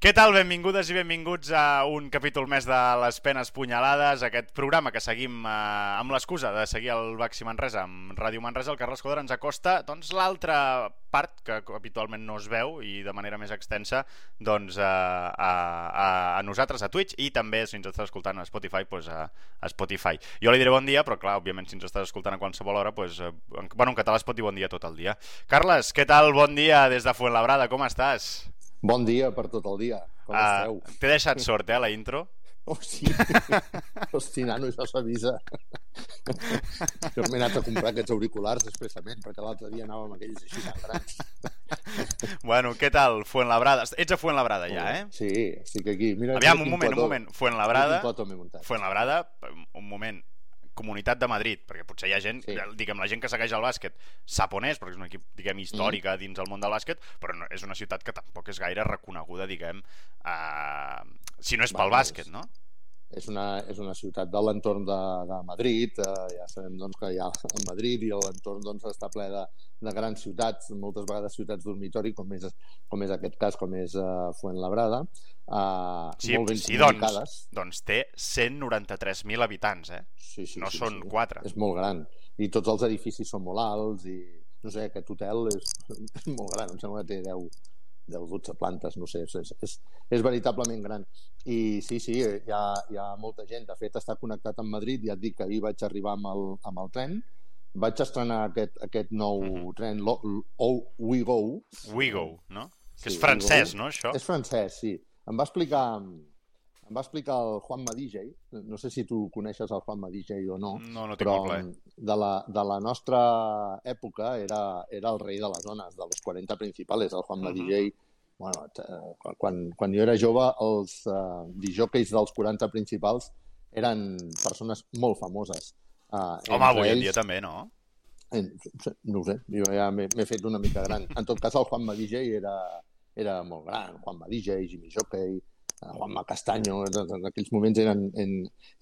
Què tal? Benvingudes i benvinguts a un capítol més de Les Penes Punyalades, aquest programa que seguim eh, amb l'excusa de seguir el Baxi Manresa amb Ràdio Manresa. El Carles Codra ens acosta doncs, l'altra part que habitualment no es veu i de manera més extensa doncs, a, a, a, a nosaltres a Twitch i també si ens estàs escoltant a Spotify doncs, a, a Spotify. Jo li diré bon dia, però clar, òbviament si ens estàs escoltant a qualsevol hora doncs, eh, en, bueno, en català es pot dir bon dia tot el dia. Carles, què tal? Bon dia des de Fuenlabrada, com estàs? Bon dia per tot el dia. Com uh, esteu? T'he deixat sort, eh, la intro? Oh, sí. Hosti, nano, això s'avisa. jo m'he anat a comprar aquests auriculars expressament, perquè l'altre dia anava amb aquells així tan grans. bueno, què tal, Fuenlabrada? Ets a Fuenlabrada ja, eh? Sí, estic aquí. Mira, Aviam, un moment, un moment. Fuenlabrada, Fuenlabrada, un moment, Comunitat de Madrid, perquè potser hi ha gent, sí. diguem, la gent que segueix el bàsquet sap on és, perquè és un equip, diguem, històrica mm. dins el món del bàsquet, però no, és una ciutat que tampoc és gaire reconeguda, diguem, eh, si no és pel bàsquet, no? És una, és una ciutat de l'entorn de, de Madrid, eh, ja sabem doncs, que hi ha a Madrid i l'entorn doncs, està ple de, de grans ciutats, moltes vegades ciutats dormitori, com és, com és aquest cas, com és uh, Fuentlabrada, uh, sí, molt ben sí, doncs, doncs té 193.000 habitants, eh? Sí, sí, no sí, són sí. 4. És molt gran. I tots els edificis són molt alts i, no sé, aquest hotel és, és molt gran, em sembla que té 10, 10 12 plantes, no sé, és, és, és veritablement gran. I sí, sí, hi ha, hi ha molta gent. De fet, està connectat amb Madrid, ja et dic que ahir vaig arribar amb el, amb el tren, vaig estrenar aquest, aquest nou mm -hmm. tren, WeGo. WeGo, no? Que sí, és francès, no, això? És francès, sí. Em va explicar em va explicar el Juan DJ, no sé si tu coneixes el Juan DJ o no, no, no però de la, de la nostra època era, era el rei de les zones, de los 40 principals, el Juan uh -huh. DJ. Bueno, quan, quan jo era jove, els uh, disjòqueis dels 40 principals eren persones molt famoses. Uh, Home, avui ells... en dia també, no? No ho sé, jo ja m'he fet una mica gran. En tot cas, el Juan DJ era, era molt gran. Juan DJ, Jimmy Jockey, Juanma Castaño, en aquells moments eren, en,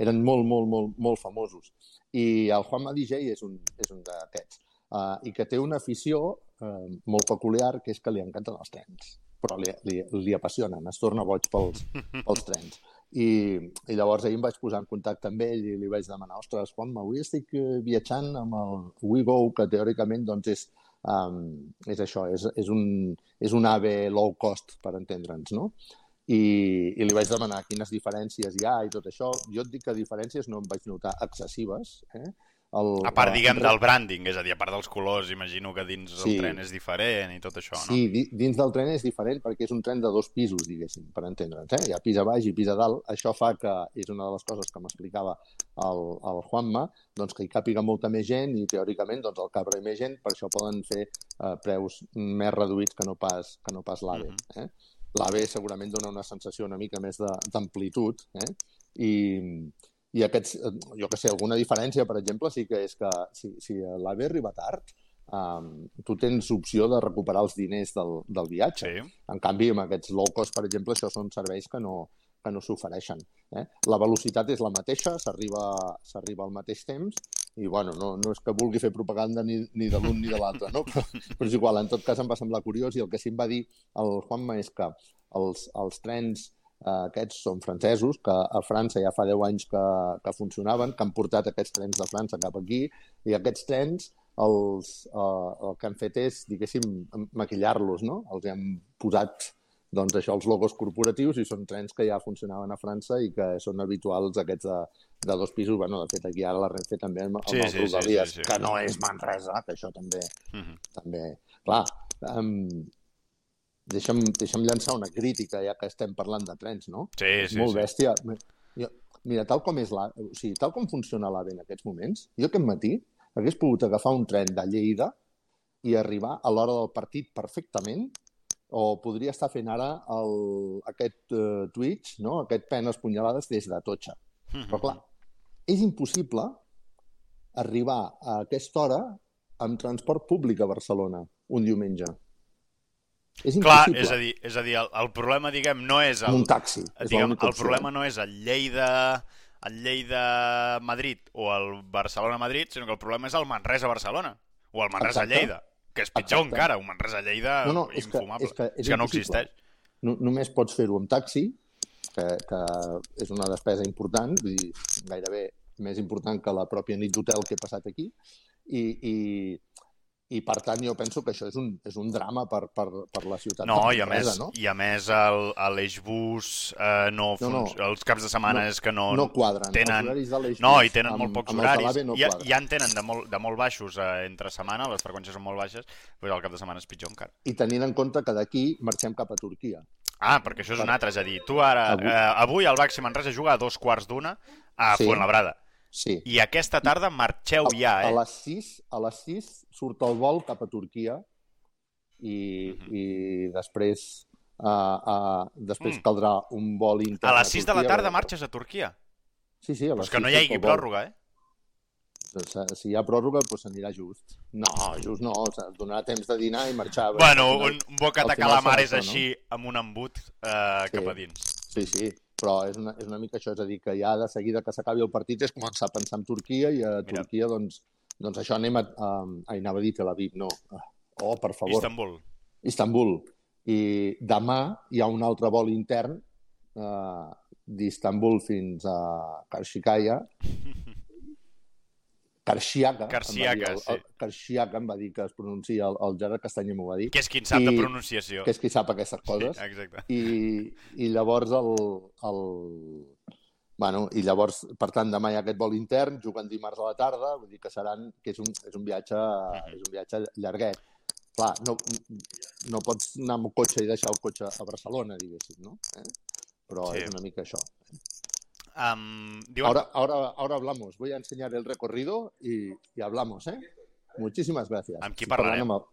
eren molt, molt, molt, molt famosos. I el Juanma DJ és un, és un d'aquests. Uh, I que té una afició uh, molt peculiar, que és que li encanten els trens. Però li, li, li apassionen, es torna boig pels, pels trens. I, I llavors ahir em vaig posar en contacte amb ell i li vaig demanar, ostres, Juanma, avui estic eh, viatjant amb el WeGo, que teòricament doncs, és, um, és això, és, és, un, és un AVE low cost, per entendre'ns, no? I, i li vaig demanar quines diferències hi ha i tot això. Jo et dic que diferències no em vaig notar excessives. Eh? El, a part, diguem, el... del branding, és a dir, a part dels colors, imagino que dins sí. el tren és diferent i tot això, no? Sí, dins del tren és diferent perquè és un tren de dos pisos, diguéssim, per entendre'ns. Eh? Hi ha pis a baix i pis a dalt. Això fa que, és una de les coses que m'explicava el, el Juanma, doncs que hi càpiga molta més gent i teòricament doncs, el cabra i més gent, per això poden fer eh, preus més reduïts que no pas, que no pas l'AVE. Uh -huh. eh? L'AVE segurament dona una sensació una mica més d'amplitud, eh? I, i aquests, eh, jo que sé, alguna diferència, per exemple, sí que és que si, si l'AVE arriba tard, um, tu tens opció de recuperar els diners del, del viatge. Sí. En canvi, amb aquests low cost, per exemple, això són serveis que no, que no s'ofereixen. Eh? La velocitat és la mateixa, s'arriba al mateix temps, i bueno, no, no és que vulgui fer propaganda ni, ni de l'un ni de l'altre, no? però, però és igual, en tot cas em va semblar curiós i el que sí em va dir el Juanma és que els, els trens eh, aquests són francesos, que a França ja fa 10 anys que, que funcionaven, que han portat aquests trens de França cap aquí, i aquests trens els, eh, el que han fet és, diguéssim, maquillar-los, no? Els han posat doncs això, els logos corporatius i són trens que ja funcionaven a França i que són habituals aquests de, de dos pisos. Bueno, de fet, aquí ara la Renfe també amb, amb sí, els sí, Rodalies, sí, sí, sí. que no és Manresa, que això també... Uh -huh. també... Clar, um, deixa'm, deixa'm llançar una crítica, ja que estem parlant de trens, no? Sí, sí, molt sí. bèstia. Mira, tal com és la... O sigui, tal com funciona l'AVE en aquests moments, jo aquest matí hagués pogut agafar un tren de Lleida i arribar a l'hora del partit perfectament o podria estar fent ara el, aquest uh, Twitch, no? aquest penes punyalades des de Totxa. Mm -hmm. Però clar, és impossible arribar a aquesta hora amb transport públic a Barcelona un diumenge. És impossible. Clar, és a dir, és a dir el, el problema, diguem, no és... El, un taxi. Diguem, el problema no és el Lleida el Lleida-Madrid o el Barcelona-Madrid, sinó que el problema és el Manresa-Barcelona o el Manresa-Lleida. Que és pitjor Exacte. encara, un Manresa-Lleida no, no, és infumable. Que, és que, és, és que no existeix. no, només pots fer-ho amb taxi, que, que és una despesa important, vull dir, gairebé més important que la pròpia nit d'hotel que he passat aquí, i, i, i per tant jo penso que això és un, és un drama per, per, per la ciutat No, i a més, no? i a més el, l'Eixbus eh, no, No, no. els caps de setmana No, és que no... no quadren. Tenen... Els horaris de No, i tenen amb- molt pocs horaris. No ja, quadren. ja en tenen de molt, de molt baixos eh, entre setmana, les freqüències són molt baixes, però el cap de setmana és pitjor encara. I tenint en compte que d'aquí marxem cap a Turquia. Ah, perquè això és un altre, és a dir, tu ara... Avui- Avui, eh, avui el Baxi Manresa juga a dos quarts d'una a Sí. Fuenlabrada. Sí. I aquesta tarda marxeu A, ja, a eh? les 6, a les 6 surt el vol cap a Turquia i, Mhm. i després uh, uh, després Mm. caldrà un vol intern A les 6 de la Turquia. tarda marxes a Turquia. Sí, sí, a Però les és que no 6 hi hagi pròrroga, eh? Si- Si hi ha pròrroga, doncs s'anirà just. No, just no, o sigui, donarà temps de dinar i marxar. Bueno, Al final- un, final calamares serà això, no? així, amb un embut eh, Sí. cap a dins. Sí, sí, però és una, és una mica això, és a dir, que ja de seguida que s'acabi el partit és començar a pensar en Turquia i a Mira. Turquia, doncs, doncs això anem a... a, a anava a dir Tel Aviv, no. Oh, per favor. Istanbul. Istanbul. I demà hi ha un altre vol intern eh, d'Istanbul fins a Karshikaya. Karshiaka, el- sí. Karshiaka em va dir que es pronuncia, el, el Gerard Castanyer m'ho va dir, Que és qui en sap de I- pronunciació. que és qui sap aquestes coses. Sí, exacte. I, i llavors el, el... Bueno, i llavors, per tant, demà hi ha aquest vol intern, juguen dimarts a la tarda, vull dir que seran, que és un, és un viatge, és un viatge llarguet. Clar, no, no pots anar amb cotxe i deixar el cotxe a Barcelona, diguéssim, no? Eh? Però Sí. és una mica això. Um, diuen... Ahora, ahora, ahora hablamos. Voy a enseñar el recorrido y, y hablamos, ¿eh? Muchísimas gracias. Amb qui Estic parlarem? Amb el,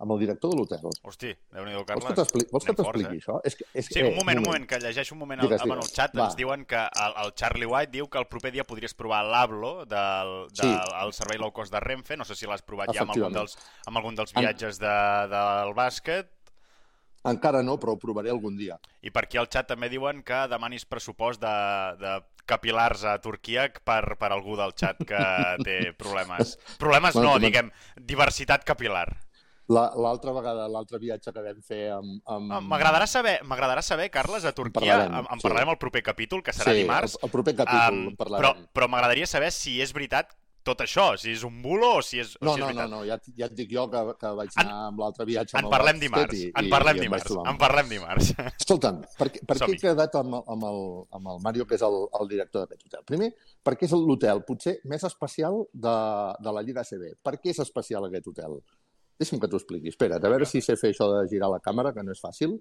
amb el director de l'hotel. Hosti, Vols que Carles. vols que t'expliqui eh? això? És que, és, Sí, un moment, un moment, que llegeixo un moment Digues, al, en el digues. xat. Va. Ens diuen que el, el Charlie White diu que el proper dia podries provar l'Ablo del, del Sí. el servei low cost de Renfe. No sé si l'has provat ja amb algun dels, amb algun dels En- viatges de, del bàsquet. Encara no, però ho provaré algun dia. I per aquí al xat també diuen que demanis pressupost de, de capilars a Turquia per, per algú del xat que té problemes. Problemes Bueno, no, diguem, diversitat capilar. La- L'altra vegada, l'altre viatge que vam fer amb... amb... Ah, M'agradarà saber, m'agradarà saber, Carles, a Turquia, parlarem, en, en sí. parlarem al proper capítol, que serà sí, dimarts. El, el proper capítol Am, en però parlarem. però m'agradaria saber si és veritat tot això, si és un bulo o si és, o No, si és no, no, no, ja, ja et dic jo que, que vaig En- anar amb l'altre viatge En amb parlem dimarts, i, en i- parlem i dimarts, amb- en parlem dimarts. Escolta'm, per, per què he quedat amb, amb, el, amb el Mario, que és el, el director d'aquest hotel? Primer, perquè és l'hotel potser més especial de, de la Lliga ACB. Per què és especial aquest hotel? Deixa'm que t'ho expliqui. Espera't, a veure si sé fer això de girar la càmera, que no és fàcil.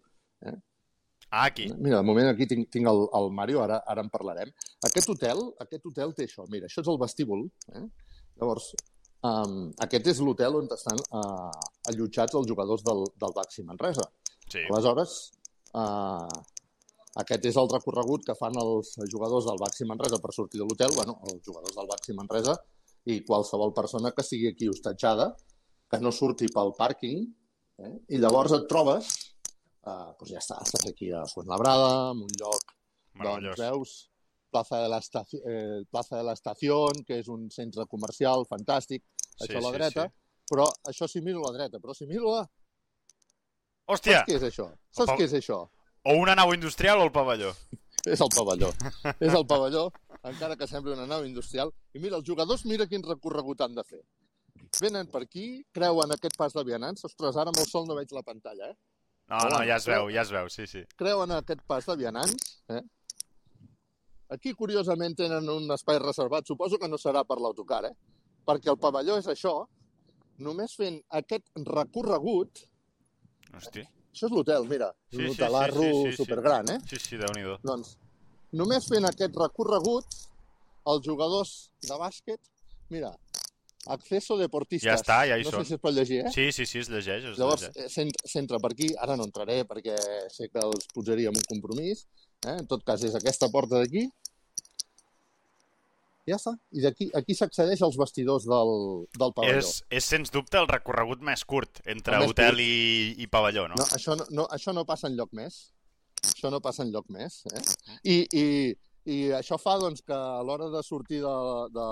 Ah, aquí. Mira, de moment aquí tinc, tinc el, el Mario, ara, ara en parlarem. Aquest hotel, aquest hotel té això. Mira, això és el vestíbul. Eh? Llavors, um, aquest és l'hotel on estan uh, allotjats els jugadors del, del Baxi Manresa. Sí. Aleshores, uh, aquest és el recorregut que fan els jugadors del Baxi Manresa per sortir de l'hotel, bueno, els jugadors del Baxi Manresa i qualsevol persona que sigui aquí hostatjada, que no surti pel pàrquing, eh? i llavors et trobes, uh, doncs ja està, estàs aquí a Fuenlabrada, en un lloc, doncs veus, Plaza de la, estaci eh, Plaza de la Estación, que és un centre comercial fantàstic, Sí, això a la sí, dreta, sí. però això si miro a la dreta, però si miro a... Hòstia, Saps què és això? Saps Opa. què és això? o una nau industrial o el pavelló. És el pavelló. és el pavelló, encara que sembli una nau industrial. I mira, els jugadors, mira quin recorregut han de fer. Venen per aquí, creuen aquest pas de vianants. Ostres, ara amb el sol no veig la pantalla, eh? No, no, ja es veu, ja es veu, sí, sí. Creuen aquest pas de vianants, eh? Aquí, curiosament, tenen un espai reservat. Suposo que no serà per l'autocar, eh? Perquè el pavelló és això. Només fent aquest recorregut... Hosti. Això és l'hotel, mira. Sí, un sí, hotelarro sí, sí, sí, sí. supergran, eh? Sí, sí, déu-n'hi-do. Doncs, només fent aquest recorregut, els jugadors de bàsquet, mira, acceso deportistas. Ja està, ja hi no són. sé si es pot llegir, eh? Sí, sí, sí, es llegeix, es Llavors, llegeix. eh, s'entra per aquí, ara no entraré perquè sé que els posaríem un compromís, eh? en tot cas és aquesta porta d'aquí, ja està, i d'aquí aquí s'accedeix als vestidors del, del pavelló. És, és, sens dubte, el recorregut més curt entre més hotel curt. i, i pavelló, no? No, això, no, no, això no passa en lloc més. Això no passa en lloc més. Eh? I, i, I això fa doncs, que a l'hora de sortir de, de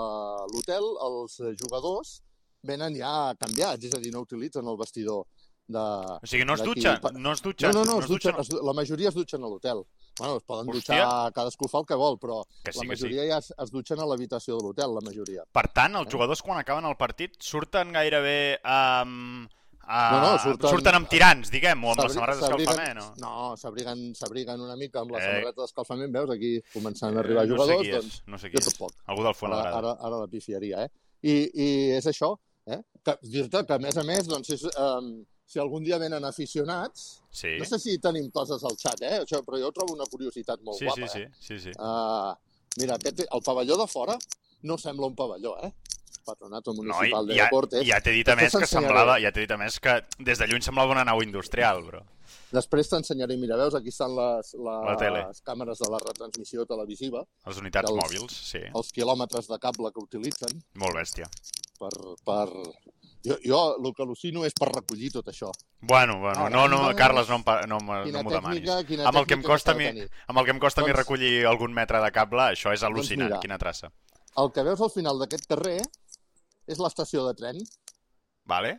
l'hotel els jugadors venen ja canviats, és a dir, no utilitzen el vestidor de... O sigui, no es Pa- no es dutxa. No, no, no, es es dutxen, es, la majoria es dutxen a l'hotel. Bueno, es poden Hòstia. dutxar, cadascú fa el que vol, però Que sí, la que sí. majoria ja es, es dutxen a l'habitació de l'hotel, la majoria. Per tant, Eh? els jugadors quan acaben el partit surten gairebé amb... Uh, No, no, surten- surten amb tirants, diguem, o amb les samarretes d'escalfament, o... No, s'abriguen s'abriguen una mica amb la Eh. samarreta d'escalfament, veus? Aquí començant a arribar Eh, no jugadors, és, doncs no sé qui és. tampoc. Algú del Ara, Fuenlabrada. ara, ara la pifiaria, eh? I, I és això, eh? Dir-te que, a més a més, doncs, és, um, si algun dia venen aficionats, Sí, no sé si tenim coses al xat, eh? Això, però jo trobo una curiositat molt sí, guapa, sí, eh? sí, sí, sí. Uh, mira, aquest, el pavelló de fora no sembla un pavelló, eh? Patronato No, i, Municipal de ja, Deportes. ja t'he dit a més que semblava, ja t'he dit a més que des de lluny semblava una nau industrial, bro. Després t'ensenyaré, mira, veus, aquí estan les, les La tele. càmeres de la retransmissió televisiva, Les unitats Els- mòbils, sí. els quilòmetres de cable que utilitzen Molt bèstia. per... per... Jo, jo el que al·lucino és per recollir tot això. Bueno, bueno, Ah, no, no, doncs, Carles, no, no, Quina no m'ho demanis. Amb el que em costa mi, amb el que em costa a mi Doncs- recollir algun metre de cable, això és al·lucinant, mira. quina traça. El que veus al final d'aquest carrer és l'estació de tren. Vale?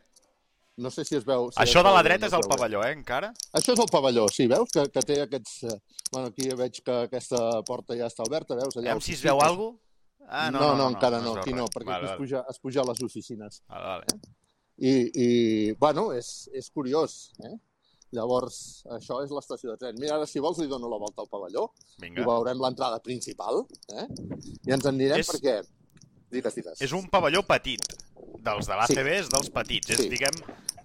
No sé si es veu... Si Això de la dreta no és el pavelló, eh, encara? Això és el pavelló, sí, veus? Que, que té aquests... eh, Bueno, aquí veig que aquesta porta ja està oberta, veus? Allà Aviam si es veu alguna cosa? Ah, no, no, no, encara no, es veu aquí no, perquè vale, aquí es puja, es puja a les oficines. Vale, vale. I, i bueno, és, és curiós, eh? Llavors, això és l'estació de tren. Mira, ara, si vols, li dono la volta al pavelló Vinga. i veurem l'entrada principal, eh? I ens en direm És- perquè... Digues, digues. És un pavelló petit. Dels de l'ACB és dels petits. És, Sí. diguem,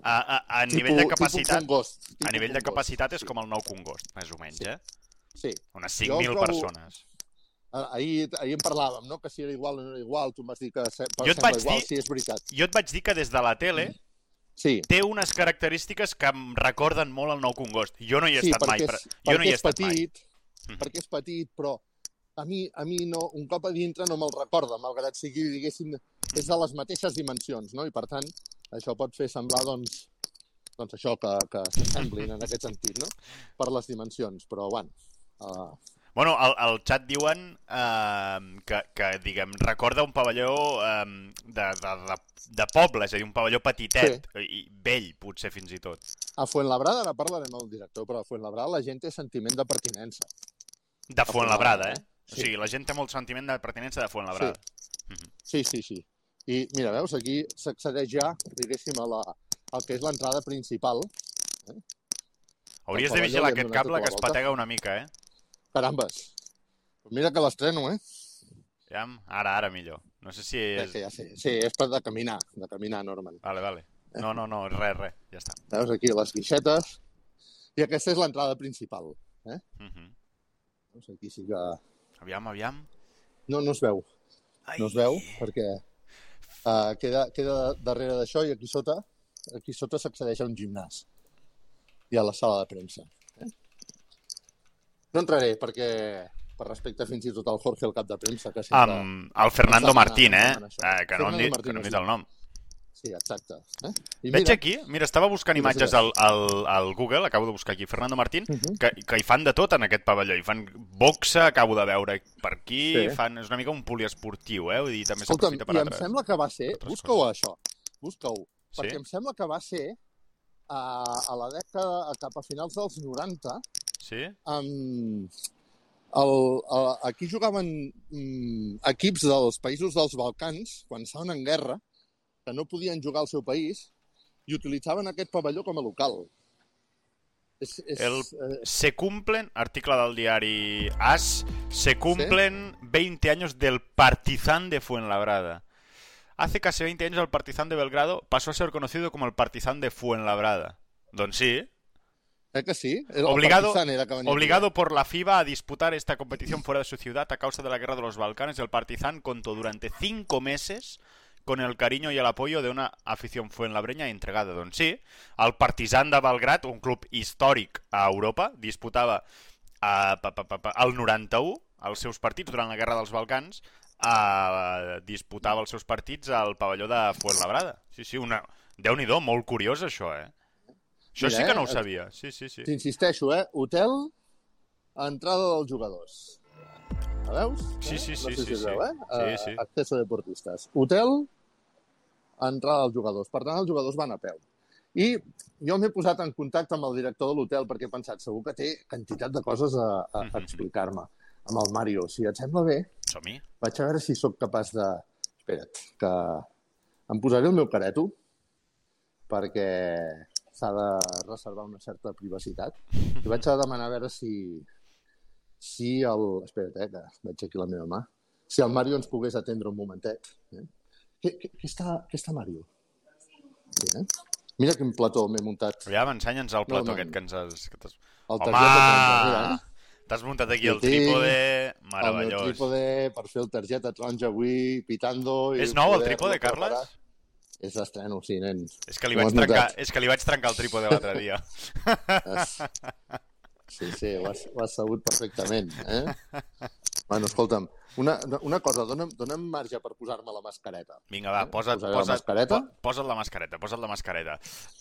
a, a, a Tipus- nivell de capacitat... Congost, A nivell de Congost. capacitat és Sí, com el nou Congost, més o menys, eh? Sí. Unes Jo 5.000 trobo- persones. Ah, Ahir, ahir en parlàvem, no? Que si era igual o no era igual. Tu em vas dir que se, Jo et vaig igual. dir- Sí, és veritat. Jo et vaig dir que des de la tele Sí, té unes característiques que em recorden molt el nou Congost. Jo no hi he sí estat mai. és, Jo no hi he és estat mai. petit, Mhm. perquè és petit, però a mi, a mi no, un cop a dintre no me'l recorda, malgrat sigui, diguéssim, és de les mateixes dimensions, no? I per tant, això pot fer semblar, doncs, doncs això, que, que s'assemblin en aquest sentit, no? Per les dimensions, però, bueno, uh, Bueno, al, al xat diuen eh, que, que, diguem, recorda un pavelló eh, de, de, de, de poble, és a dir, un pavelló petitet, sí. i vell, potser, fins i tot. a Fuentlabrada, ara parlarem amb el director, però a Fuentlabrada la gent té sentiment de pertinença. De Fuenlabrada, eh? Fuenlabrada, O sigui, la gent té molt sentiment de pertinença de Fuenlabrada. Sí, sí, sí. I mira, veus, aquí s'accedeix ja, diguéssim, a la, al que és l'entrada principal. Hauries El de vigilar aquest cable tota que es patega una mica, eh? Carambes. Mira que l'estreno, eh? Ja, ara, ara millor. No sé si És... Que ja sé. Sí, és per de caminar, de caminar, Norman. Vale, vale. No, no, no, res, res, ja està. Veus aquí les guixetes. I aquesta és l'entrada principal. Uh -huh. Veus, aquí sí que... Aviam, aviam. No, no es veu, Ai. no es veu, perquè uh, queda, queda darrere d'això i aquí sota, aquí sota s'accedeix a un gimnàs. I a la sala de premsa. Eh? No entraré perquè, per respecte fins i tot al Jorge, el cap de premsa, que sempre... Amb el Fernando Martín, eh? eh que, no hem dit, Martín, que no hem dit el nom. Sí, exacte. Eh? I Veig mira, aquí, mira, estava buscant imatges al, al, al Google, acabo de buscar aquí, Fernando Martín, Mhm. que, que hi fan de tot en aquest pavelló. Hi fan boxa, acabo de veure per aquí, Sí. fan, és una mica un poliesportiu, eh? Vull dir, també s'aprofita per i em altres. sembla que va ser... Busca-ho, això. Busca-ho. Sí? Perquè em sembla que va ser a, a la dècada, a cap a finals dels 90, Sí? amb... El, el, aquí jugaven mm, equips dels països dels Balcans, quan estaven en guerra, que no podien jugar al seu país, i utilitzaven aquest pavelló com a local. El- eh, Se cumplen, article del diari AS, se cumplen 20 años del Partizan de Fuenlabrada. Hace casi 20 años el Partizan de Belgrado pasó a ser conocido como el Partizan de Fuenlabrada. Doncs sí, eh que sí? El Obligado- era que Obligado por la FIBA a disputar esta competición fuera de su ciudad a causa de la guerra de los Balcanes, el Partizan contó durante cinco meses con el cariño y el apoyo de una afición fuenlabreña entregada. Doncs sí, el Partizan de Belgrat, un club històric a Europa, disputava pa, pa, pa, pa, el 91 els seus partits durant la guerra dels Balcans eh, disputava els seus partits al pavelló de Fuenlabrada. Sí, sí, una... Déu-n'hi-do, molt curiós això, eh? Això Mira, sí que eh, no ho sabia. Sí, sí, sí. T'insisteixo, eh? Hotel, entrada dels jugadors. La veus? Sí, Eh? sí, no sí, sé sí, si sí. veu, eh? Sí, Eh, sí. Acceso deportistes. Hotel, entrada dels jugadors. Per tant, els jugadors van a peu. I jo m'he posat en contacte amb el director de l'hotel perquè he pensat, segur que té quantitat de coses a, a, a explicar-me. Amb el Mario, si et sembla bé, Som-hi. vaig a veure si sóc capaç de... Espera't, que em posaré el meu careto perquè s'ha de reservar una certa privacitat. I vaig a demanar a veure si, si el... Espera't, eh, que veig aquí la meva mà. Si el Mario ens pogués atendre un momentet. Eh? Què, què, què, està, què està Mario? Sí, eh? Mira quin plató m'he muntat. Aviam, ensenya'ns el plató no. aquest que ens has... Que t'has... El Home! eh? T'has muntat aquí el trípode, El meravellós. trípode per fer el targeta taronja avui, pitando... i És nou el trípode, preparar. Carles? És d'estreno, sí, nen. És que li vaig has trencar, és que li vaig trencar el trípode l'altre dia. Sí, sí, ho has, ho has sabut perfectament. Eh? Bueno, escolta'm, una, una cosa, dona'm, dona'm marge per posar-me la mascareta. Vinga, va, Eh? posa't, Posaré la posa't, mascareta? po- posa't la mascareta, posa't la mascareta.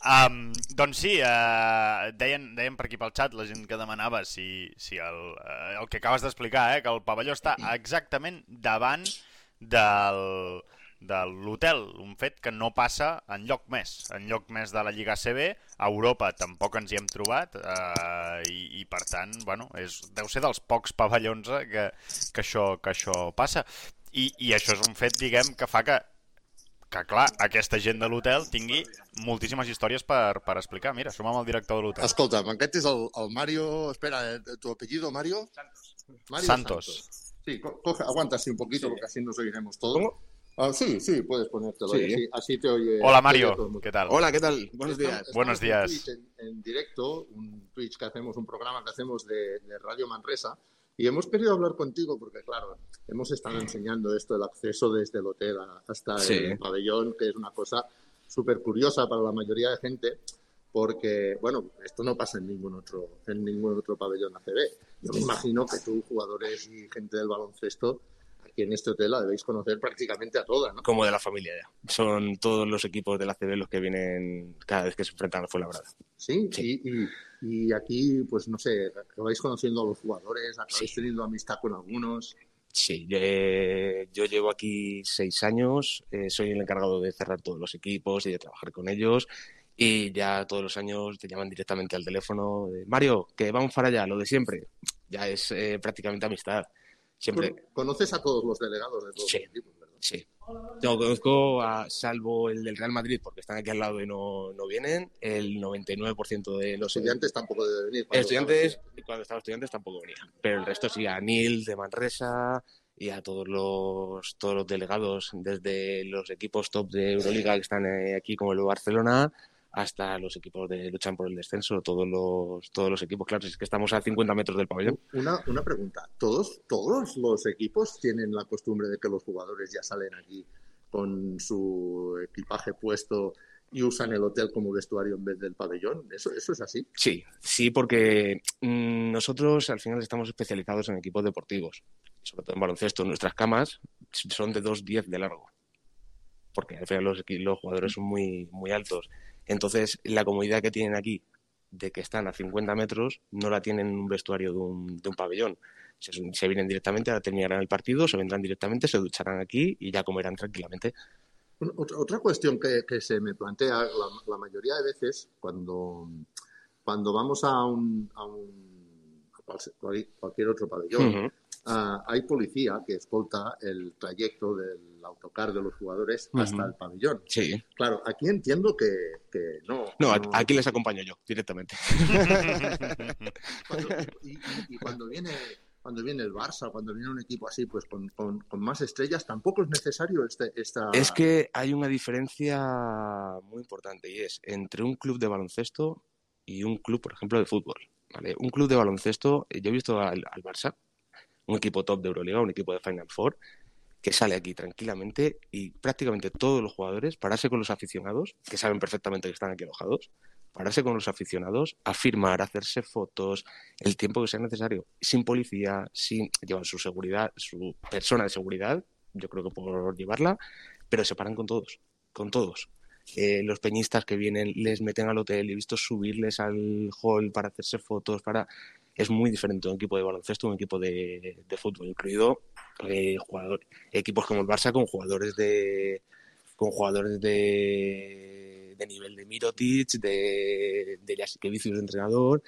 Um, doncs sí, uh, deien, deien per aquí pel xat la gent que demanava si, si el, uh, el que acabes d'explicar, eh, que el pavelló està exactament davant del, de l'hotel, un fet que no passa en lloc més, en lloc més de la Lliga CB, a Europa tampoc ens hi hem trobat eh, i, i per tant, bueno, és, deu ser dels pocs pavellons eh, que, que, això, que això passa. I, I això és un fet, diguem, que fa que que, clar, aquesta gent de l'hotel tingui moltíssimes històries per, per explicar. Mira, som amb el director de l'hotel. Escolta'm, aquest és el, el Mario... Espera, eh, ¿tu apellido, Mario? Mario Santos. Sí, co- coge, aguanta así un poquito porque así nos oiremos todos. Ah, sí, sí, puedes ponértelo. Sí. ahí, Así, así te oye. Hola, oye Mario. ¿Qué tal? Hola, ¿qué tal? Buenos días. Estamos- Buenos días. En, Twitch en- en directo, un Twitch que hacemos, un programa que hacemos de, de Radio Manresa, y hemos querido hablar contigo porque, claro, hemos estado enseñando esto, el acceso desde el hotel hasta Sí. el pabellón, que es una cosa súper curiosa para la mayoría de gente, porque, bueno, esto no pasa en ningún otro, en ningún otro pabellón ACB. Yo me imagino que tú, jugadores y gente del baloncesto, aquí en este hotel la debéis conocer prácticamente a toda, ¿no? Como de la familia ya. Son todos los equipos de la CB los que vienen cada vez que se enfrentan a Fuenlabrada. Sí, Sí. Y, y- y aquí, pues no sé, acabáis conociendo a los jugadores, acabáis Sí. teniendo amistad con algunos. Sí, yo, eh, yo llevo aquí seis años, eh, soy el encargado de cerrar todos los equipos y de trabajar con ellos. Y ya todos los años te llaman directamente al teléfono de Mario, que vamos para allá, lo de siempre. Ya es eh, prácticamente amistad. Siempre, conoces a todos los delegados de todos Sí. los equipos, ¿verdad? Sí. Yo conozco, a, salvo el del Real Madrid, porque están aquí al lado y no, no vienen, el 99% de Los estudiantes tampoco deben venir. cuando- estudiantes, cuando estaban estudiantes tampoco venían. Pero el resto sí, a Nil de Manresa y a todos los, todos los delegados, desde los equipos top de Euroliga que están eh, aquí, como el de Barcelona, hasta los equipos de luchan por el descenso, todos los, todos los equipos, claro, es que estamos a 50 metros del pabellón. Una, una pregunta. ¿Todos, ¿Todos los equipos tienen la costumbre de que los jugadores ya salen aquí con su equipaje puesto y usan el hotel como vestuario en vez del pabellón? ¿Eso, eso es así? Sí, sí, porque mm, nosotros al final estamos especializados en equipos deportivos, sobre todo en baloncesto. Nuestras camas son de 2,10 de largo, porque al final los, los jugadores son muy, muy altos. Entonces, la comodidad que tienen aquí de que están a 50 metros no la tienen en un vestuario de un, de un pabellón. Se, se vienen directamente, ahora terminarán el partido, se vendrán directamente, se ducharán aquí y ya comerán tranquilamente. Otra, otra cuestión que, que se me plantea la, la mayoría de veces cuando, cuando vamos a un, a un a cual- cualquier otro pabellón. Ah, hay policía que escolta el trayecto del autocar de los jugadores hasta el pabellón. Sí. Claro, aquí entiendo que, que no. No, a- aquí les acompaño yo directamente. Cuando- y, y- y cuando viene cuando viene el Barça, cuando viene un equipo así, pues con, con- con más estrellas, tampoco es necesario este, esta... Es que hay una diferencia muy importante y es entre un club de baloncesto y un club, por ejemplo, de fútbol. ¿vale? Un club de baloncesto, eh, yo he visto al, al Barça, un equipo top de Euroliga, un equipo de Final Four, que sale aquí tranquilamente y prácticamente todos los jugadores pararse con los aficionados, que saben perfectamente que están aquí alojados, pararse con los aficionados, a firmar, a hacerse fotos, el tiempo que sea necesario, sin policía, sin llevar su seguridad, su persona de seguridad, yo creo que por llevarla, pero se paran con todos, con todos. Eh, los peñistas que vienen les meten al hotel, he visto subirles al hall para hacerse fotos, para... Es muy diferente un equipo de baloncesto, un equipo de, de fútbol, incluido eh, jugador- equipos como el Barça con jugadores de con jugadores de, de nivel de Mirotic, de, de Jasikevicius de entrenador,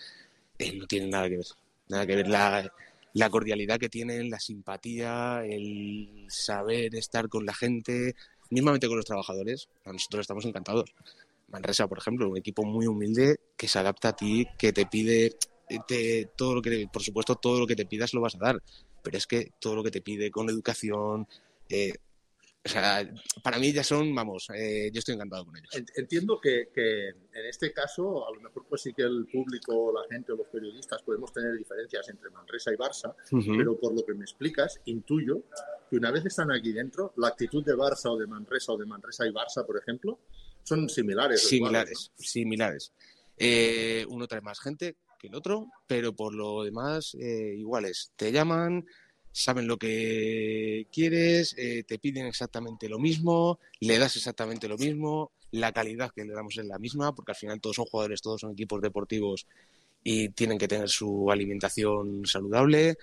eh, no tienen nada que ver. Nada que ver la, la cordialidad que tienen, la simpatía, el saber estar con la gente, mismamente con los trabajadores. A nosotros estamos encantados. Manresa, por ejemplo, un equipo muy humilde que se adapta a ti, que te pide te, todo lo que, por supuesto, todo lo que te pidas lo vas a dar, pero es que todo lo que te pide con educación, eh, o sea, para mí ya son, vamos, eh, yo estoy encantado con ellos. Entiendo que, que, en este caso, a lo mejor pues sí que el público, la gente o los periodistas podemos tener diferencias entre Manresa y Barça, uh -huh. pero por lo que me explicas, intuyo que una vez están aquí dentro, la actitud de Barça o de Manresa o de Manresa y Barça, por ejemplo, son similares. Similares, iguales, ¿no? similares. Eh, uno trae más gente el otro, pero por lo demás, eh, iguales. Te llaman, saben lo que quieres, eh, te piden exactamente lo mismo, le das exactamente lo mismo, la calidad que le damos es la misma, porque al final todos son jugadores, todos son equipos deportivos y tienen que tener su alimentación saludable,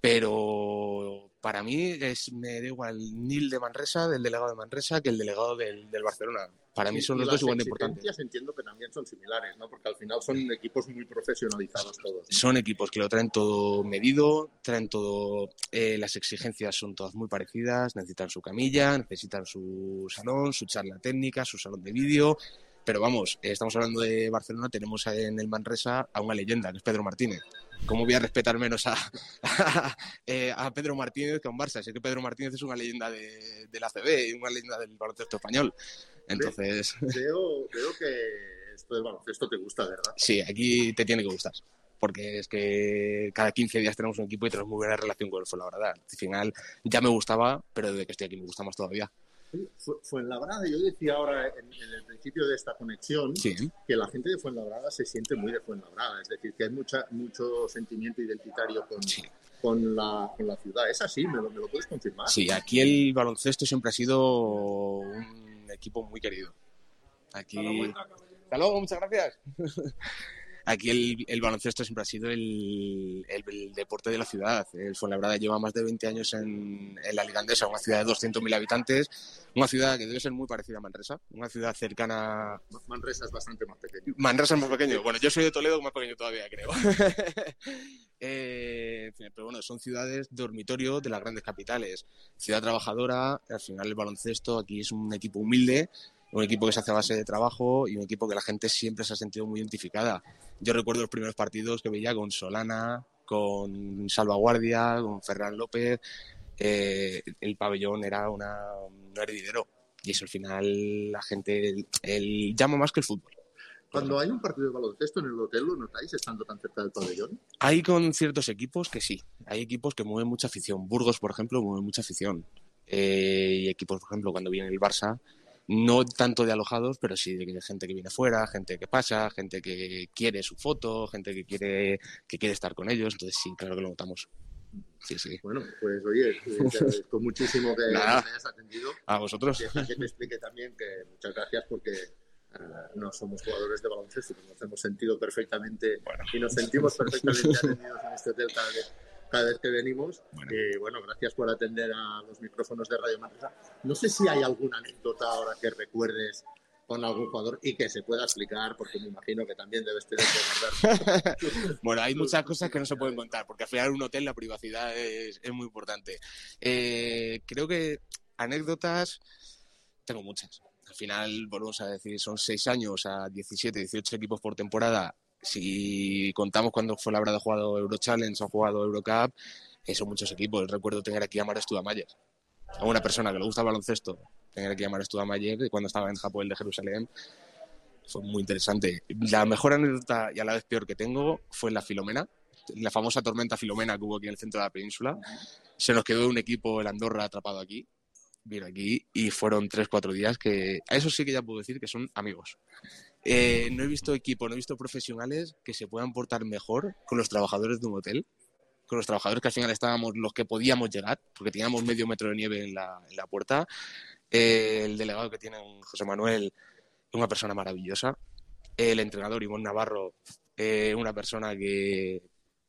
pero para mí es, me da igual Nil de Manresa, del delegado de Manresa, que el delegado del, del Barcelona. Para mí son los dos igual de importantes. entiendo que también son similares, ¿no? Porque al final son equipos muy profesionalizados todos. ¿no? Son equipos que lo traen todo medido, traen todo, eh, las exigencias son todas muy parecidas, necesitan su camilla, necesitan su salón, su charla técnica, su salón de vídeo. Pero vamos, estamos hablando de Barcelona, tenemos en el Manresa a una leyenda, que es Pedro Martínez. ¿Cómo voy a respetar menos a, a, eh, a Pedro Martínez que a un Barça? Sé que Pedro Martínez es una leyenda de, de la CB y una leyenda del baloncesto español. Entonces. Veo, veo que esto del baloncesto te gusta, ¿verdad? Sí, aquí te tiene que gustar. Porque es que cada 15 días tenemos un equipo y tenemos muy buena relación con el Fuenlabrada. Al final ya me gustaba, pero desde que estoy aquí me gusta más todavía. Fuenlabrada, yo decía ahora en, en, el principio de esta conexión sí. que la gente de Fuenlabrada se siente muy de Fuenlabrada, es decir, que hay mucha, mucho sentimiento identitario con, sí. con, la, con la ciudad. ¿Es así? ¿Me lo, ¿Me lo puedes confirmar? Sí, aquí el baloncesto siempre ha sido un equipo muy querido. Aquí. Hasta luego, muchas gracias. Aquí el, el, baloncesto siempre ha sido el, el, el, deporte de la ciudad. El Fuenlabrada lleva más de 20 años en, en la Ligandesa, una ciudad de 200.000 habitantes, una ciudad que debe ser muy parecida a Manresa, una ciudad cercana... Manresa es bastante más pequeño. Manresa es más pequeño. Bueno, yo soy de Toledo, más pequeño todavía, creo. eh, pero bueno, son ciudades dormitorio de las grandes capitales. Ciudad trabajadora, al final el baloncesto aquí es un equipo humilde, un equipo que se hace a base de trabajo y un equipo que la gente siempre se ha sentido muy identificada. Yo recuerdo los primeros partidos que veía con Solana, con Salvaguardia, con Ferran López. Eh, el pabellón era una, un heredero y eso al final la gente el, el, llama más que el fútbol. Cuando hay un partido de baloncesto en el hotel, ¿lo notáis estando tan cerca del pabellón? Hay con ciertos equipos que sí. Hay equipos que mueven mucha afición. Burgos, por ejemplo, mueve mucha afición. Eh, y equipos, por ejemplo, cuando viene el Barça, no tanto de alojados, pero sí de gente que viene fuera, gente que pasa, gente que quiere su foto, gente que quiere, que quiere estar con ellos. Entonces sí, claro que lo notamos. Sí, sí. Bueno, pues oye, te agradezco muchísimo que Nada. me hayas atendido. A vosotros. Deja que te explique también que muchas gracias porque uh, no somos jugadores de baloncesto, nos hemos sentido perfectamente bueno. y nos sentimos perfectamente atendidos en este hotel cada vez cada vez que venimos. Bueno. Y bueno, gracias por atender a los micrófonos de Radio Manresa. No sé si hay alguna anécdota ahora que recuerdes con algún jugador y que se pueda explicar, porque me imagino que también debes tener que guardar. bueno, hay muchas cosas que no se pueden contar, porque al final un hotel la privacidad es, es muy importante. Eh, creo que anécdotas tengo muchas. Al final, volvemos a decir, son seis años a 17, 18 equipos por temporada si contamos cuando fue la verdad jugado Euro Challenge o jugado Eurocup, son muchos equipos. Recuerdo tener aquí a Mara a una persona que le gusta el baloncesto, tener aquí a Mara cuando estaba en Japón de Jerusalén. Fue muy interesante. La mejor anécdota y a la vez peor que tengo fue la Filomena, la famosa tormenta Filomena que hubo aquí en el centro de la península. Se nos quedó un equipo, el Andorra, atrapado aquí. Vino aquí y fueron 3-4 días que a eso sí que ya puedo decir que son amigos. Eh, no he visto equipos, no he visto profesionales que se puedan portar mejor con los trabajadores de un hotel, con los trabajadores que al final estábamos los que podíamos llegar, porque teníamos medio metro de nieve en la, en la puerta. Eh, el delegado que tiene José Manuel, una persona maravillosa. El entrenador Ivonne Navarro, eh, una persona que.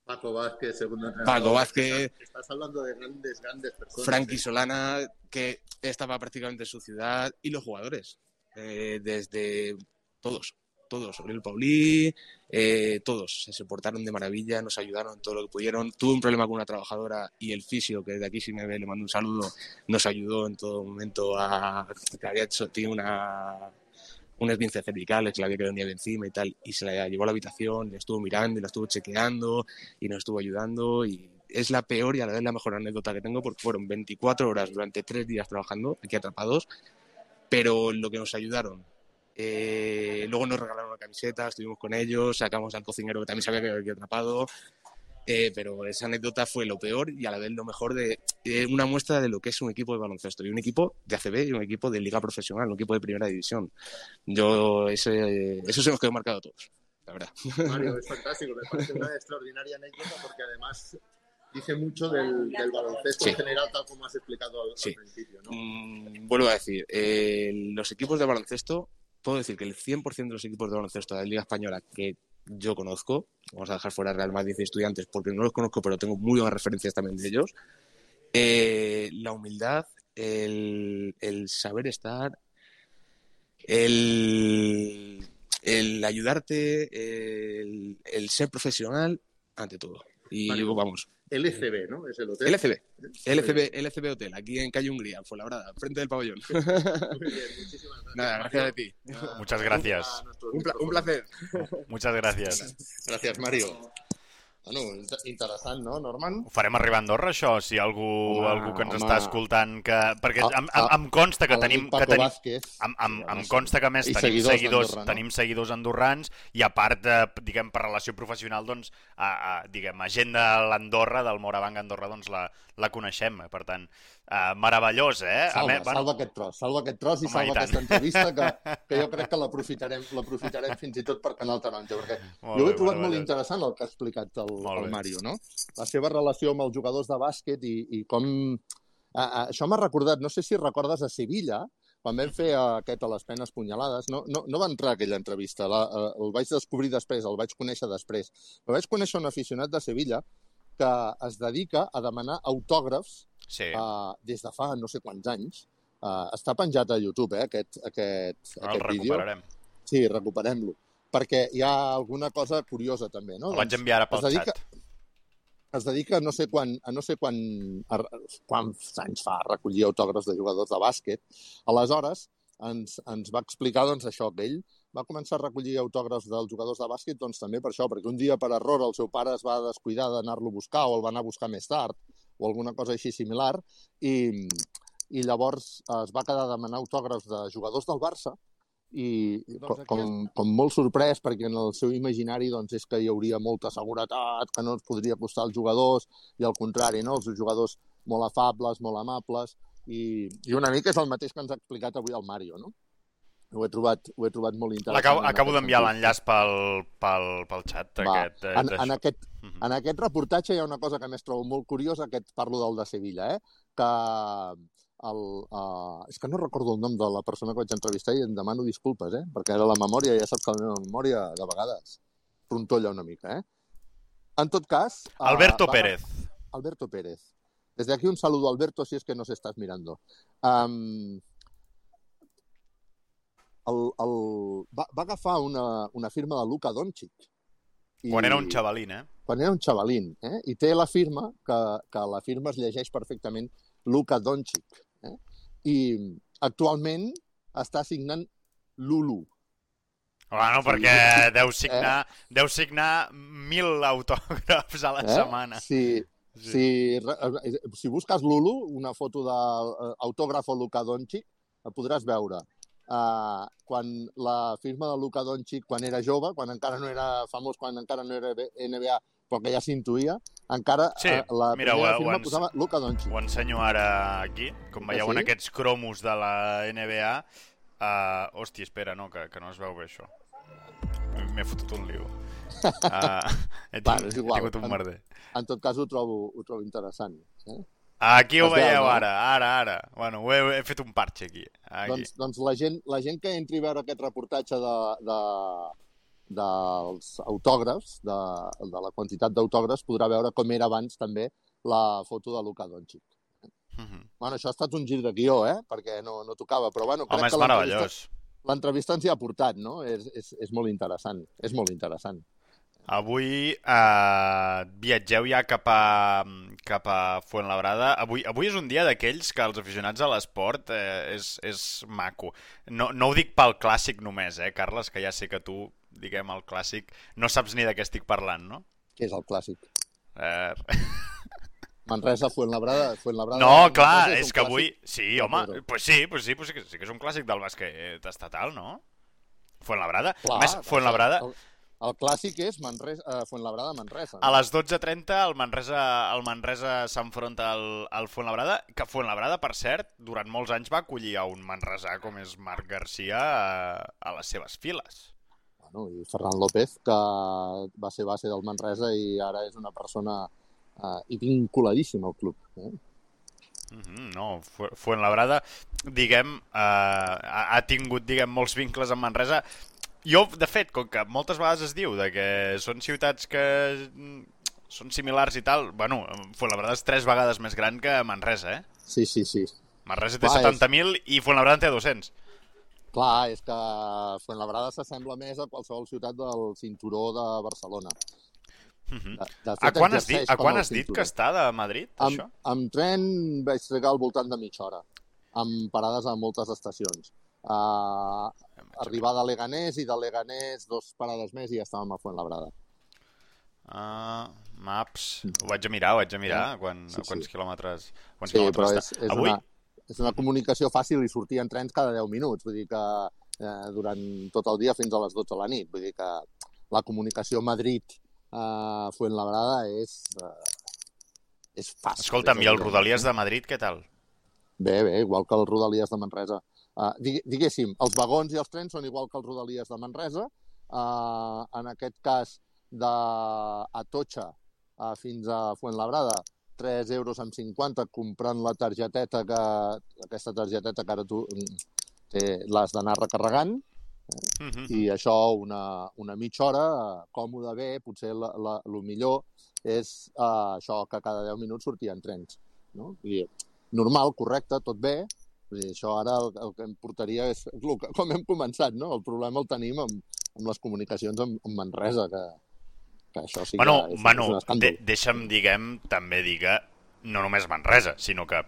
Paco Vázquez, segundo entrenador. Paco Vázquez. Estás hablando de grandes, grandes personas. Frankie Solana, que estaba prácticamente en su ciudad, y los jugadores eh, desde todos, todos, Oriol Paulí, eh, todos se portaron de maravilla, nos ayudaron todo lo que pudieron. Tuve un problema con una trabajadora y el fisio, que desde aquí si me ve le mando un saludo, nos ayudó en todo momento a que había hecho, tiene una un esguince cervical, que le había quedado nieve encima y tal, y se la llevó a la habitación, le estuvo mirando y la estuvo chequeando y nos estuvo ayudando y es la peor y a la vez la mejor anécdota que tengo porque fueron 24 horas durante tres días trabajando aquí atrapados, pero lo que nos ayudaron. Eh, luego nos regalaron una camiseta, estuvimos con ellos, sacamos al cocinero que también sabía que había aquí atrapado, eh, pero esa anécdota fue lo peor y a la vez lo mejor de eh, una muestra de lo que es un equipo de baloncesto y un equipo de ACB y un equipo de liga profesional, un equipo de primera división. Yo ese, eso se nos quedó marcado a todos, la verdad. Mario, es fantástico, me parece una extraordinaria anécdota porque además dice mucho del, del baloncesto Sí. en general, tal como has explicado al, al Sí. principio. ¿no? Mm, vuelvo a decir, eh, los equipos de baloncesto, puedo decir que el 100% de los equipos de baloncesto de la Liga Española que yo conozco, vamos a dejar fuera Real Madrid y Estudiantes porque no los conozco, pero tengo muy buenas referencias también de ellos, eh, la humildad, el, el saber estar, el, el ayudarte, el, el ser profesional, ante todo. Y Vale. vamos, LCB, ¿no? Es el hotel. LCB, LCB, LCB Hotel, aquí en Calle Hungría, fue la verdad, frente del pabellón. Muy bien, muchísimas gracias. Nada, gracias a ti. Nada, Muchas gracias. Un, placer. Muchas gràcies. Gràcies, Mario. Bueno, inter- interessant, no, Norman? Ho farem arribar a Andorra, això, si algú, Home, algú que ens home. està escoltant... Que... Perquè A- em, em, em consta que A tenim... Que tenim Vázquez. em, em, em consta que a més I tenim seguidors seguidors, no? tenim seguidors andorrans i a part, eh, diguem, per relació professional, doncs, a, a, diguem, a gent de l'Andorra, del Morabanc Andorra, doncs la, la coneixem. Per tant, eh, meravellós, eh? Salva, més, salva aquest tros, salva aquest tros i Home, salva i aquesta entrevista que, que jo crec que l'aprofitarem fins i tot per Canal Taronja, perquè Molt jo ho bé, he trobat molt interessant el que ha explicat el, Molt el. Mario, no? La seva relació amb els jugadors de bàsquet i, i com... A, a, això m'ha recordat, no sé si recordes a Sevilla, quan vam fer aquest a les penes punyalades, no, no, no va entrar a aquella entrevista, la, eh, el vaig descobrir després, el vaig conèixer després, però vaig conèixer un aficionat de Sevilla que es dedica a demanar autògrafs Sí, uh, des de fa no sé quants anys. Uh, està penjat a YouTube, eh, aquest, aquest, el aquest vídeo. recuperarem. Sí, recuperem-lo. Perquè hi ha alguna cosa curiosa, també, no? El vaig enviar ara pel es dedica, xat. es dedica a no sé quan, a no sé quan, a, quants anys fa a recollir autògrafs de jugadors de bàsquet. Aleshores, ens, ens va explicar doncs, això, que ell va començar a recollir autògrafs dels jugadors de bàsquet doncs, també per això, perquè un dia per error el seu pare es va descuidar d'anar-lo a buscar o el va anar a buscar més tard o alguna cosa així similar i, i llavors es va quedar a demanar autògrafs de jugadors del Barça i Doncs com, aquí com, molt sorprès perquè en el seu imaginari doncs, és que hi hauria molta seguretat, que no ens podria costar als jugadors i al contrari, no? els jugadors molt afables, molt amables i, i una mica és el mateix que ens ha explicat avui el Mario, no? Ho he trobat, ho he trobat molt interessant. Acabo aquest d'enviar l'enllaç pel, pel, pel xat. Va, Aquest, eh, en, en, aquest, Mhm. en aquest reportatge hi ha una cosa que més trobo molt curiosa, que et parlo del de Sevilla, eh? que el, uh, és que no recordo el nom de la persona que vaig entrevistar i em demano disculpes, eh? perquè ara la memòria, ja saps que la meva memòria de vegades frontolla una mica. Eh? En tot cas... eh, Alberto va- Pérez. Alberto Pérez. Desde aquí un saludo, Alberto, si es que nos estás mirando. Um, el, el, va, va agafar una, una firma de Luka Doncic. I- Quan era un xavalín, eh? quan era un xavalín, eh? i té la firma, que, que la firma es llegeix perfectament Luka Doncic. Eh? I actualment està signant Lulu. Bueno, Sí. perquè deu signar, deu signar mil autògrafs a la Eh? setmana. Si, Sí. si, eh, si busques Lulu, una foto d'autògrafo Luka Doncic, la podràs veure. Uh, quan la firma de Luka Doncic, quan era jove, quan encara no era famós, quan encara no era NBA, però que ja s'intuïa, encara Sí, eh, la mira, primera ho- ho firma ens- posava Luka Doncic. Ho ensenyo ara aquí. Com veieu sí? en aquests cromos de la NBA... Uh, hòstia, espera, no, que, que no es veu bé això. M'he fotut un liu. Uh, he, Va, tingut, és he igual. tingut un merder. En tot cas, ho trobo, ho trobo interessant. Eh? Aquí ho veieu no? ara, ara, ara. Bueno, ho he, he fet un parche aquí. aquí. Doncs, doncs la, gent, la gent que entri a veure aquest reportatge de, de, dels autògrafs, de, de la quantitat d'autògrafs, podrà veure com era abans també la foto de Luka Doncic. Mhm. Bueno, això ha estat un gir de guió, eh? Perquè no, no tocava, però bueno... Home, és que meravellós. l'entrevista ens hi ha portat, no? És, és, és molt interessant, és molt interessant. Avui eh, viatgeu ja cap a, cap a Fuenlabrada. Avui, avui és un dia d'aquells que els aficionats a l'esport eh, és, és maco. No, no ho dic pel clàssic només, eh, Carles, que ja sé que tu, diguem, el clàssic, no saps ni de què estic parlant, no? Què és el clàssic? Eh... Manresa, Fuenlabrada... Fuenlabrada no, clar, Manresa és, un que avui... Sí, home, Pedro. pues sí, pues sí, pues sí, que, sí que és un clàssic del bàsquet estatal, no? Fuenlabrada. Clar, més, Fuenlabrada, El, el clàssic és Manresa, uh, Fuenlabrada-Manresa. a les 12.30 el Manresa, el Manresa s'enfronta al, al Fuenlabrada, que Fuenlabrada, per cert, durant molts anys va acollir a un manresà com és Marc Garcia a, a les seves files. Bueno, I Ferran López, que va ser base del Manresa i ara és una persona uh, i vinculadíssima al club. Eh? -hmm, no, Fu- Fuenlabrada, diguem, eh, ha tingut, diguem, molts vincles amb Manresa. Jo, de fet, com que moltes vegades es diu de que són ciutats que mm, són similars i tal, bueno, Fuenlabrada és tres vegades més gran que Manresa, eh? Sí, sí, sí. Manresa té Clar, és- 70.000 i Fuenlabrada en té 200. Clar, és que Fuenlabrada s'assembla més a qualsevol ciutat del cinturó de Barcelona. Mhm. De, de A fet, quan has dit, a quan has dit que està de Madrid, Amb, això? amb tren vaig trigar al voltant de mitja hora, amb parades a moltes estacions. Uh, arribar de Leganés i de Leganés dos parades més i ja estàvem a Fuenlabrada. Ah, maps. Ho vaig a mirar, ho vaig a mirar, quan, Sí, a quants sí. quilòmetres, a quants Sí, però quilòmetres és, està. és, Avui, una, és una comunicació fàcil i sortien trens cada 10 minuts, vull dir que eh, durant tot el dia fins a les 12 de la nit. Vull dir que la comunicació Madrid-Fuenlabrada és, eh, és fàcil. escolta'm, és i el. Rodalies de Madrid, què tal? Bé, bé, igual que el Rodalies de Manresa. Uh, diguéssim, els vagons i els trens són igual que el Rodalies de Manresa. Uh, en aquest cas, de Atocha uh, fins a Fuenlabrada, 3 euros amb 50 comprant la targeteta que, aquesta targeteta que ara tu mm, l'has d'anar recarregant Mm -hmm. i això una, una mitja hora, eh, còmode bé, potser la, la, el millor és uh, això que cada 10 minuts sortien trens. No? Dir, normal, correcte, tot bé, Vull dir, això ara el, el que em portaria és, el que, com hem començat, no? El problema el tenim amb, amb les comunicacions amb, amb Manresa, que, que això sí Bueno, que és, bueno és un de, escàndol. deixa'm, diguem, també dir que no només Manresa, sinó que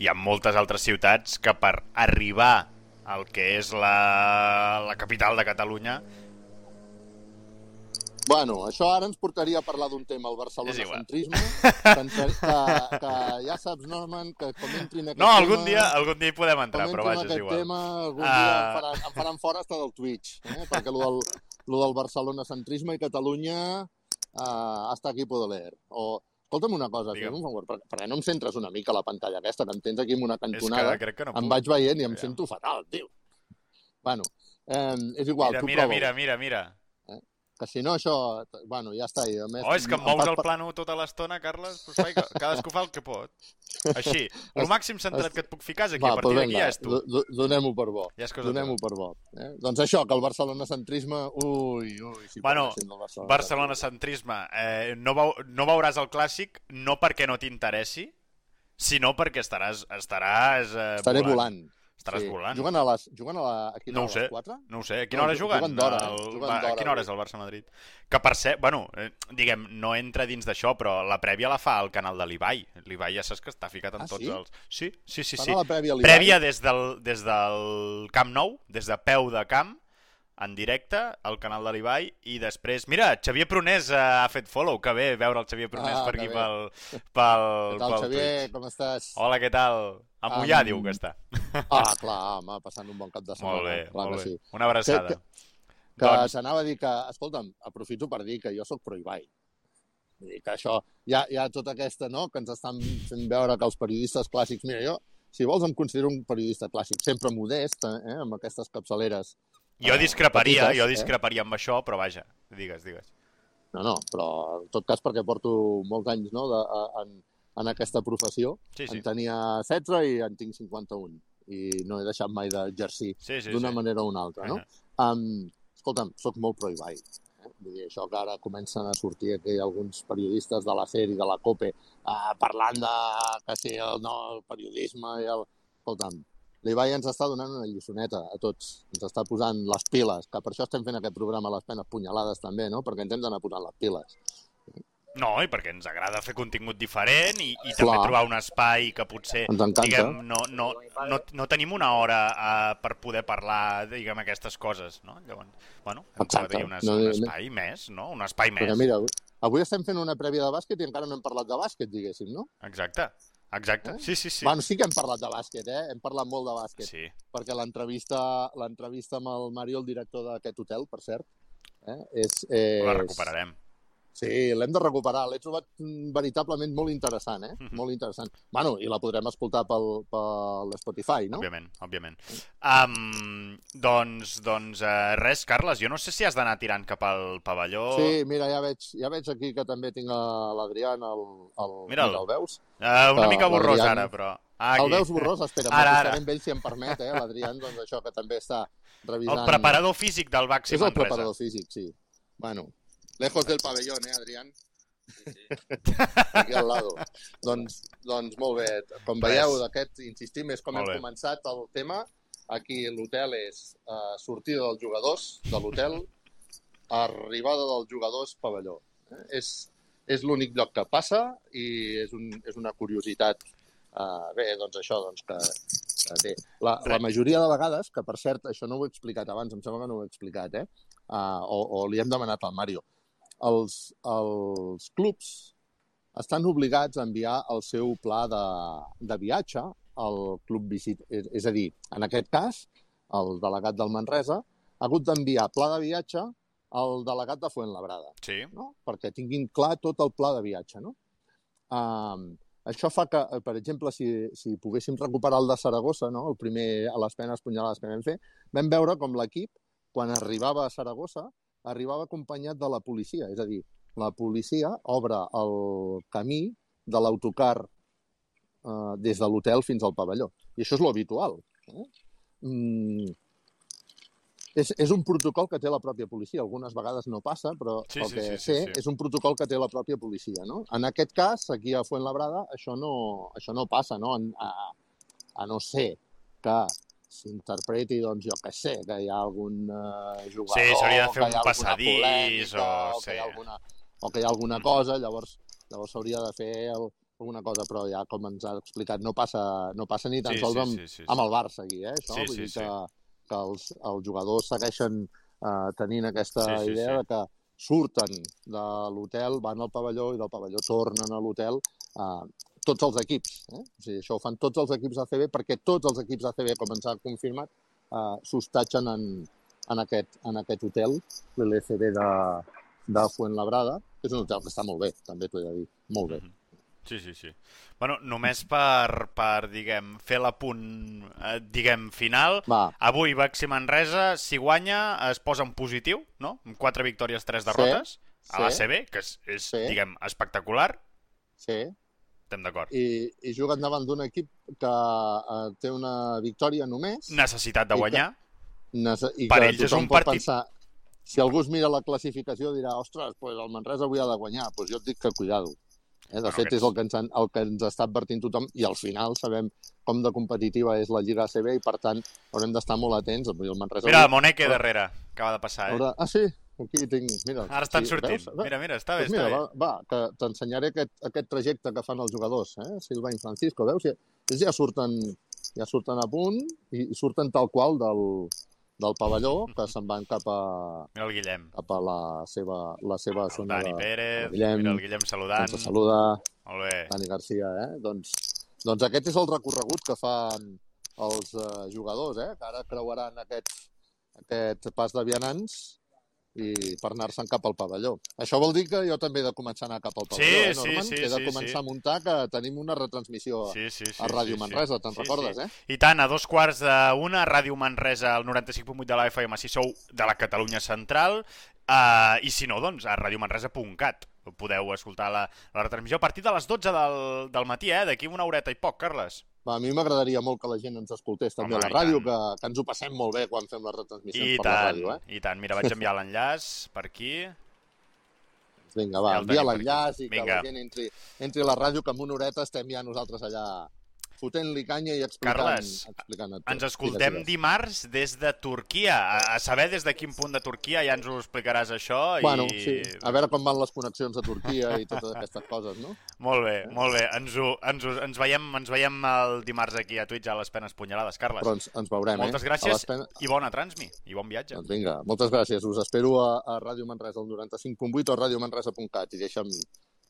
hi ha moltes altres ciutats que per arribar al que és la, la capital de Catalunya Bueno, això ara ens portaria a parlar d'un tema, el barcelonacentrisme, que, que, ja saps, Norman, que com entri en aquest No, tema... algun dia, algun dia hi podem entrar, però vaja, és igual. tema, algun Ah. dia em faran, em faran fora hasta del Twitch, eh? perquè lo del, lo del barcelonacentrisme i Catalunya uh, hasta aquí puedo leer. O, escolta'm una cosa, Digue'm. fes un favor, per, per què no em centres una mica a la pantalla aquesta, que em tens aquí en una És cantonada, que crec que no em vaig veient i em Aviam. sento fatal, tio. Bueno, eh, és igual, Mira, tu mira, prova mira, mira, mira. Que si no això... Bueno, ja està. A més, Oh, és que em mous el plano tota l'estona, Carles. Pues, vai, cadascú fa el que pot. Així. El màxim centrat que et puc ficar és aquí. Va, a partir d'aquí ja és tu. do- do- donem-ho per bo. Ja Donem-ho per bo. Eh? Doncs això, que el barcelonacentrisme... Ui, ui, si Bueno. Barcelona-centrisme. Eh, no, veu, no veuràs el clàssic no perquè no t'interessi, sinó perquè estaràs, estaràs eh, Estaré volant. Estaràs volant. Juguen a les... Juguen a la... A quina No ho hora, sé. a les 4? No ho sé, a quina No, hora juguen juguen? d'hora, El- juguen a quina hora és el Barça-Madrid? Que per ser, bueno, eh, diguem, no entra dins d'això, però la prèvia la fa al canal de l'Ibai. L'Ibai ja saps que està ficat en Ah, tots sí? els... Sí, sí, sí. Sí. a la prèvia? Prèvia des del, des del Camp Nou, des de peu de camp, en directe, al canal de l'Ibai, i després... Mira, Xavier Prunés eh, ha fet follow, que bé veure el Xavier Prunés Ah, per que aquí bé. pel, pel, Què tal, pel Xavier? Twitch. Com estàs? Hola, què tal? A Mollà Am- diu que està. Ah, clar, home, passant un bon cap de setmana. Molt bé, clar molt que bé. Sí. Una abraçada. Que- Que Doncs- s'anava a dir que... Escolta'm, aprofito per dir que jo sóc pro-Ibai. Vull dir que això... Hi ha, hi ha tota aquesta, no?, que ens estan fent veure que els periodistes clàssics... Mira, jo, si vols, em considero un periodista clàssic, sempre modest, eh, amb aquestes capçaleres. Jo eh, discreparia, petites, jo eh? discreparia amb això, però vaja, digues, digues. No, no, però en tot cas perquè porto molts anys no, de, en, en aquesta professió. Sí, sí. En tenia 16 i en tinc 51. I no he deixat mai d'exercir Sí, sí, d'una sí. manera o una altra, no? Um, escolta'm, sóc molt pro-Ibai. Eh? Vull dir, això que ara comencen a sortir aquí alguns periodistes de la SER i de la COPE uh, parlant de que si el, no, el periodisme i el... Escolta'm, l'Ibai ens està donant una lliçoneta a tots. Ens està posant les piles, que per això estem fent aquest programa Les penes punyalades també, no? Perquè ens hem d'anar posant les piles. No, i perquè ens agrada fer contingut diferent i, i també Clar. trobar un espai que potser, diguem, no, no, no, no tenim una hora uh, per poder parlar, diguem, aquestes coses, no? Llavors, bueno, hem Exacte. trobat un, No, un no, espai més, no? Un espai més. Perquè mira, avui estem fent una prèvia de bàsquet i encara no hem parlat de bàsquet, diguéssim, no? Exacte, exacte. Eh? Sí, sí, sí. Bueno, sí que hem parlat de bàsquet, eh? Hem parlat molt de bàsquet. Sí, perquè l'entrevista l'entrevista amb el Mario, el director d'aquest hotel, per cert, eh, és, és... la recuperarem. Sí, l'hem de recuperar. L'he trobat mm, veritablement molt interessant, eh? Mhm. Molt interessant. Bueno, i la podrem escoltar pel, pel Spotify, no? Òbviament, òbviament. Um, doncs, doncs uh, res, Carles, jo no sé si has d'anar tirant cap al pavelló. Sí, mira, ja veig, ja veig aquí que també tinc l'Adrián, el, el, mira, el veus? Uh, una mica borrós ara, però... Ah, El aquí. veus borrós? Espera, Ara, ara, amb ell si em permet, eh? L'Adrián, doncs això, que també està revisant... El preparador físic del Baxi És el Manresa. preparador físic, sí. Bueno, lejos del pabellón, eh, Adrián? Aquí al lado. doncs, doncs molt bé. Com veieu, d'aquest, insistim, és com Molt hem bé. començat el tema. Aquí l'hotel és uh, sortida dels jugadors de l'hotel, arribada dels jugadors pavelló. Eh? És, és l'únic lloc que passa i és, un, és una curiositat. Uh, bé, doncs això, doncs que, que té. La, la majoria de vegades, que per cert, això no ho he explicat abans, em sembla que no ho he explicat, eh? Uh, o, o li hem demanat al Mario. Els, els clubs estan obligats a enviar el seu pla de, de viatge al club visit. És, a dir, en aquest cas, el delegat del Manresa ha hagut d'enviar pla de viatge al delegat de Fuentlabrada Sí, no? perquè tinguin clar tot el pla de viatge. No? Um, això fa que, per exemple, si, si poguéssim recuperar el de Saragossa, no? el primer a les penes punyalades que vam fer, vam veure com l'equip, quan arribava a Saragossa, arribava acompanyat de la policia. És a dir, la policia obre el camí de l'autocar eh, des de l'hotel fins al pavelló. I això és lo habitual. Eh? Mm, és, és un protocol que té la pròpia policia. Algunes vegades no passa, però Sí, el sí, que sí, sí, sé sí. és un protocol que té la pròpia policia. No? En aquest cas, aquí a Fuentlabrada, això no, això no passa, no? En, a, a no ser que s'interpreti, doncs, jo què sé, que hi ha algun uh, jugador... Sí, s'hauria de fer que un passadís polèmica, o- o, que sí. hi ha alguna, o que hi ha alguna cosa, llavors llavors s'hauria de fer el, alguna cosa, però ja, com ens ha explicat, no passa, no passa ni tan Sí, sols sí, amb, sí, sí, sí. amb el Barça aquí, eh, això? Sí, Vull sí, dir sí. que, que els, els jugadors segueixen eh, tenint aquesta Sí, sí, idea sí. de que surten de l'hotel, van al pavelló i del pavelló tornen a l'hotel eh, tots els equips. Eh? O sigui, això ho fan tots els equips ACB perquè tots els equips ACB, com ens ha confirmat, eh, s'hostatgen en, en, aquest, en aquest hotel, l'LCB de, de Fuentlabrada, que és un hotel que està molt bé, també t'ho he de dir, molt bé. Mhm. Sí, sí, sí. Bueno, només per, per diguem, fer l'apunt, eh, diguem, final, Va, avui Baxi Manresa, si guanya, es posa en positiu, no? Amb quatre victòries, tres derrotes, sí. a l'ACB, que és, és Sí. diguem, espectacular, sí, estem d'acord. i, i juguen davant d'un equip que eh, té una victòria només Necessitat de I que- guanyar, i Per que ells és un partit- pensar si algú es mira la classificació dirà ostres, pues el Manresa avui ha de guanyar pues jo et dic que cuidado eh? de Bueno, fet és el que, ens han, el que ens està advertint tothom i al final sabem com de competitiva és la Lliga ACB i per tant haurem d'estar molt atents el Manresa Mira, avui Moneque Però- darrere, acaba de passar, eh? haurà... ah sí, aquí tinc mira, Ara estan sí, sortint. veus? Mira, mira, està bé, Pues està mira, bé. va, va que t'ensenyaré aquest, aquest trajecte que fan els jugadors, eh? Silva i Francisco, veus? Ja, ells ja surten, ja surten a punt i, i surten tal qual del, del pavelló que se'n van cap a, Mira el Guillem. cap a la seva, la seva El zona Dani de... Pérez, el Guillem, mira el Guillem saludant. Ens saluda Molt bé. Dani Garcia, eh? Doncs, doncs aquest és el recorregut que fan els eh, jugadors, eh? Que ara creuaran aquest, aquest pas de vianants i per anar-se'n cap al pavelló. Això vol dir que jo també he de començar a anar cap al Sí, pavelló, eh, sí, Norman? sí, he de sí, començar sí. a muntar que tenim una retransmissió Sí, sí, sí, a Ràdio sí, Manresa, sí. te'n Sí, recordes, sí. eh? I tant, a dos quarts d'una, Ràdio Manresa, al 95.8 de la FM, si sou de la Catalunya Central, uh, i si no, doncs, a radiomanresa.cat. Podeu escoltar la, la retransmissió a partir de les 12 del, del matí, eh? D'aquí una horeta i poc, Carles. Va, a mi m'agradaria molt que la gent ens escoltés també Home, a la ràdio, que, que ens ho passem molt bé quan fem les retransmissions I per tant, la ràdio, eh? i tant. Mira, vaig enviar l'enllaç per aquí. Vinga, va, Ja envia l'enllaç i que Vinga. la gent entri, entri a la ràdio, que en una horeta estem ja nosaltres allà fotent-li canya i explicant, Carles, explicant tot. Ens escoltem Digues, dimarts des de Turquia. A, a saber des de quin punt de Turquia ja ens ho explicaràs això. Bueno, i... sí, a veure com van les connexions a Turquia i totes aquestes coses, no? Molt bé, molt bé. Ens, ho, ens, ho, ens, veiem, ens veiem el dimarts aquí a Twitch a les penes punyalades. Carles, Però ens, ens veurem, moltes eh? Gràcies les pen- i bona transmi i bon viatge. Doncs vinga, moltes gràcies. Us espero a, a Ràdio Manresa, al 95.8 o a radiomanresa.cat i deixa'm...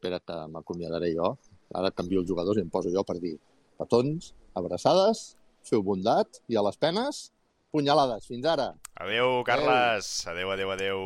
Espera que m'acomiadaré jo. Ara canvio els jugadors i em poso jo per dir petons, abraçades, feu bondat i a les penes, punyalades. Fins ara! Adéu, Carles. Adéu, adéu, adéu.